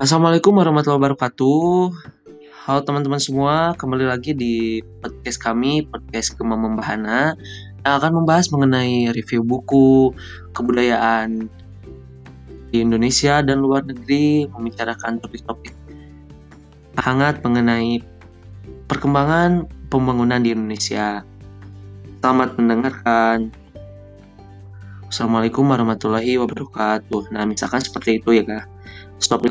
Assalamualaikum warahmatullahi wabarakatuh. Halo teman-teman semua, kembali lagi di podcast kami, podcast Kema Membahana yang akan membahas mengenai review buku, kebudayaan di Indonesia dan luar negeri, membicarakan topik-topik hangat mengenai perkembangan pembangunan di Indonesia. Selamat mendengarkan. Assalamualaikum warahmatullahi wabarakatuh. Nah, misalkan seperti itu ya, kak. Stop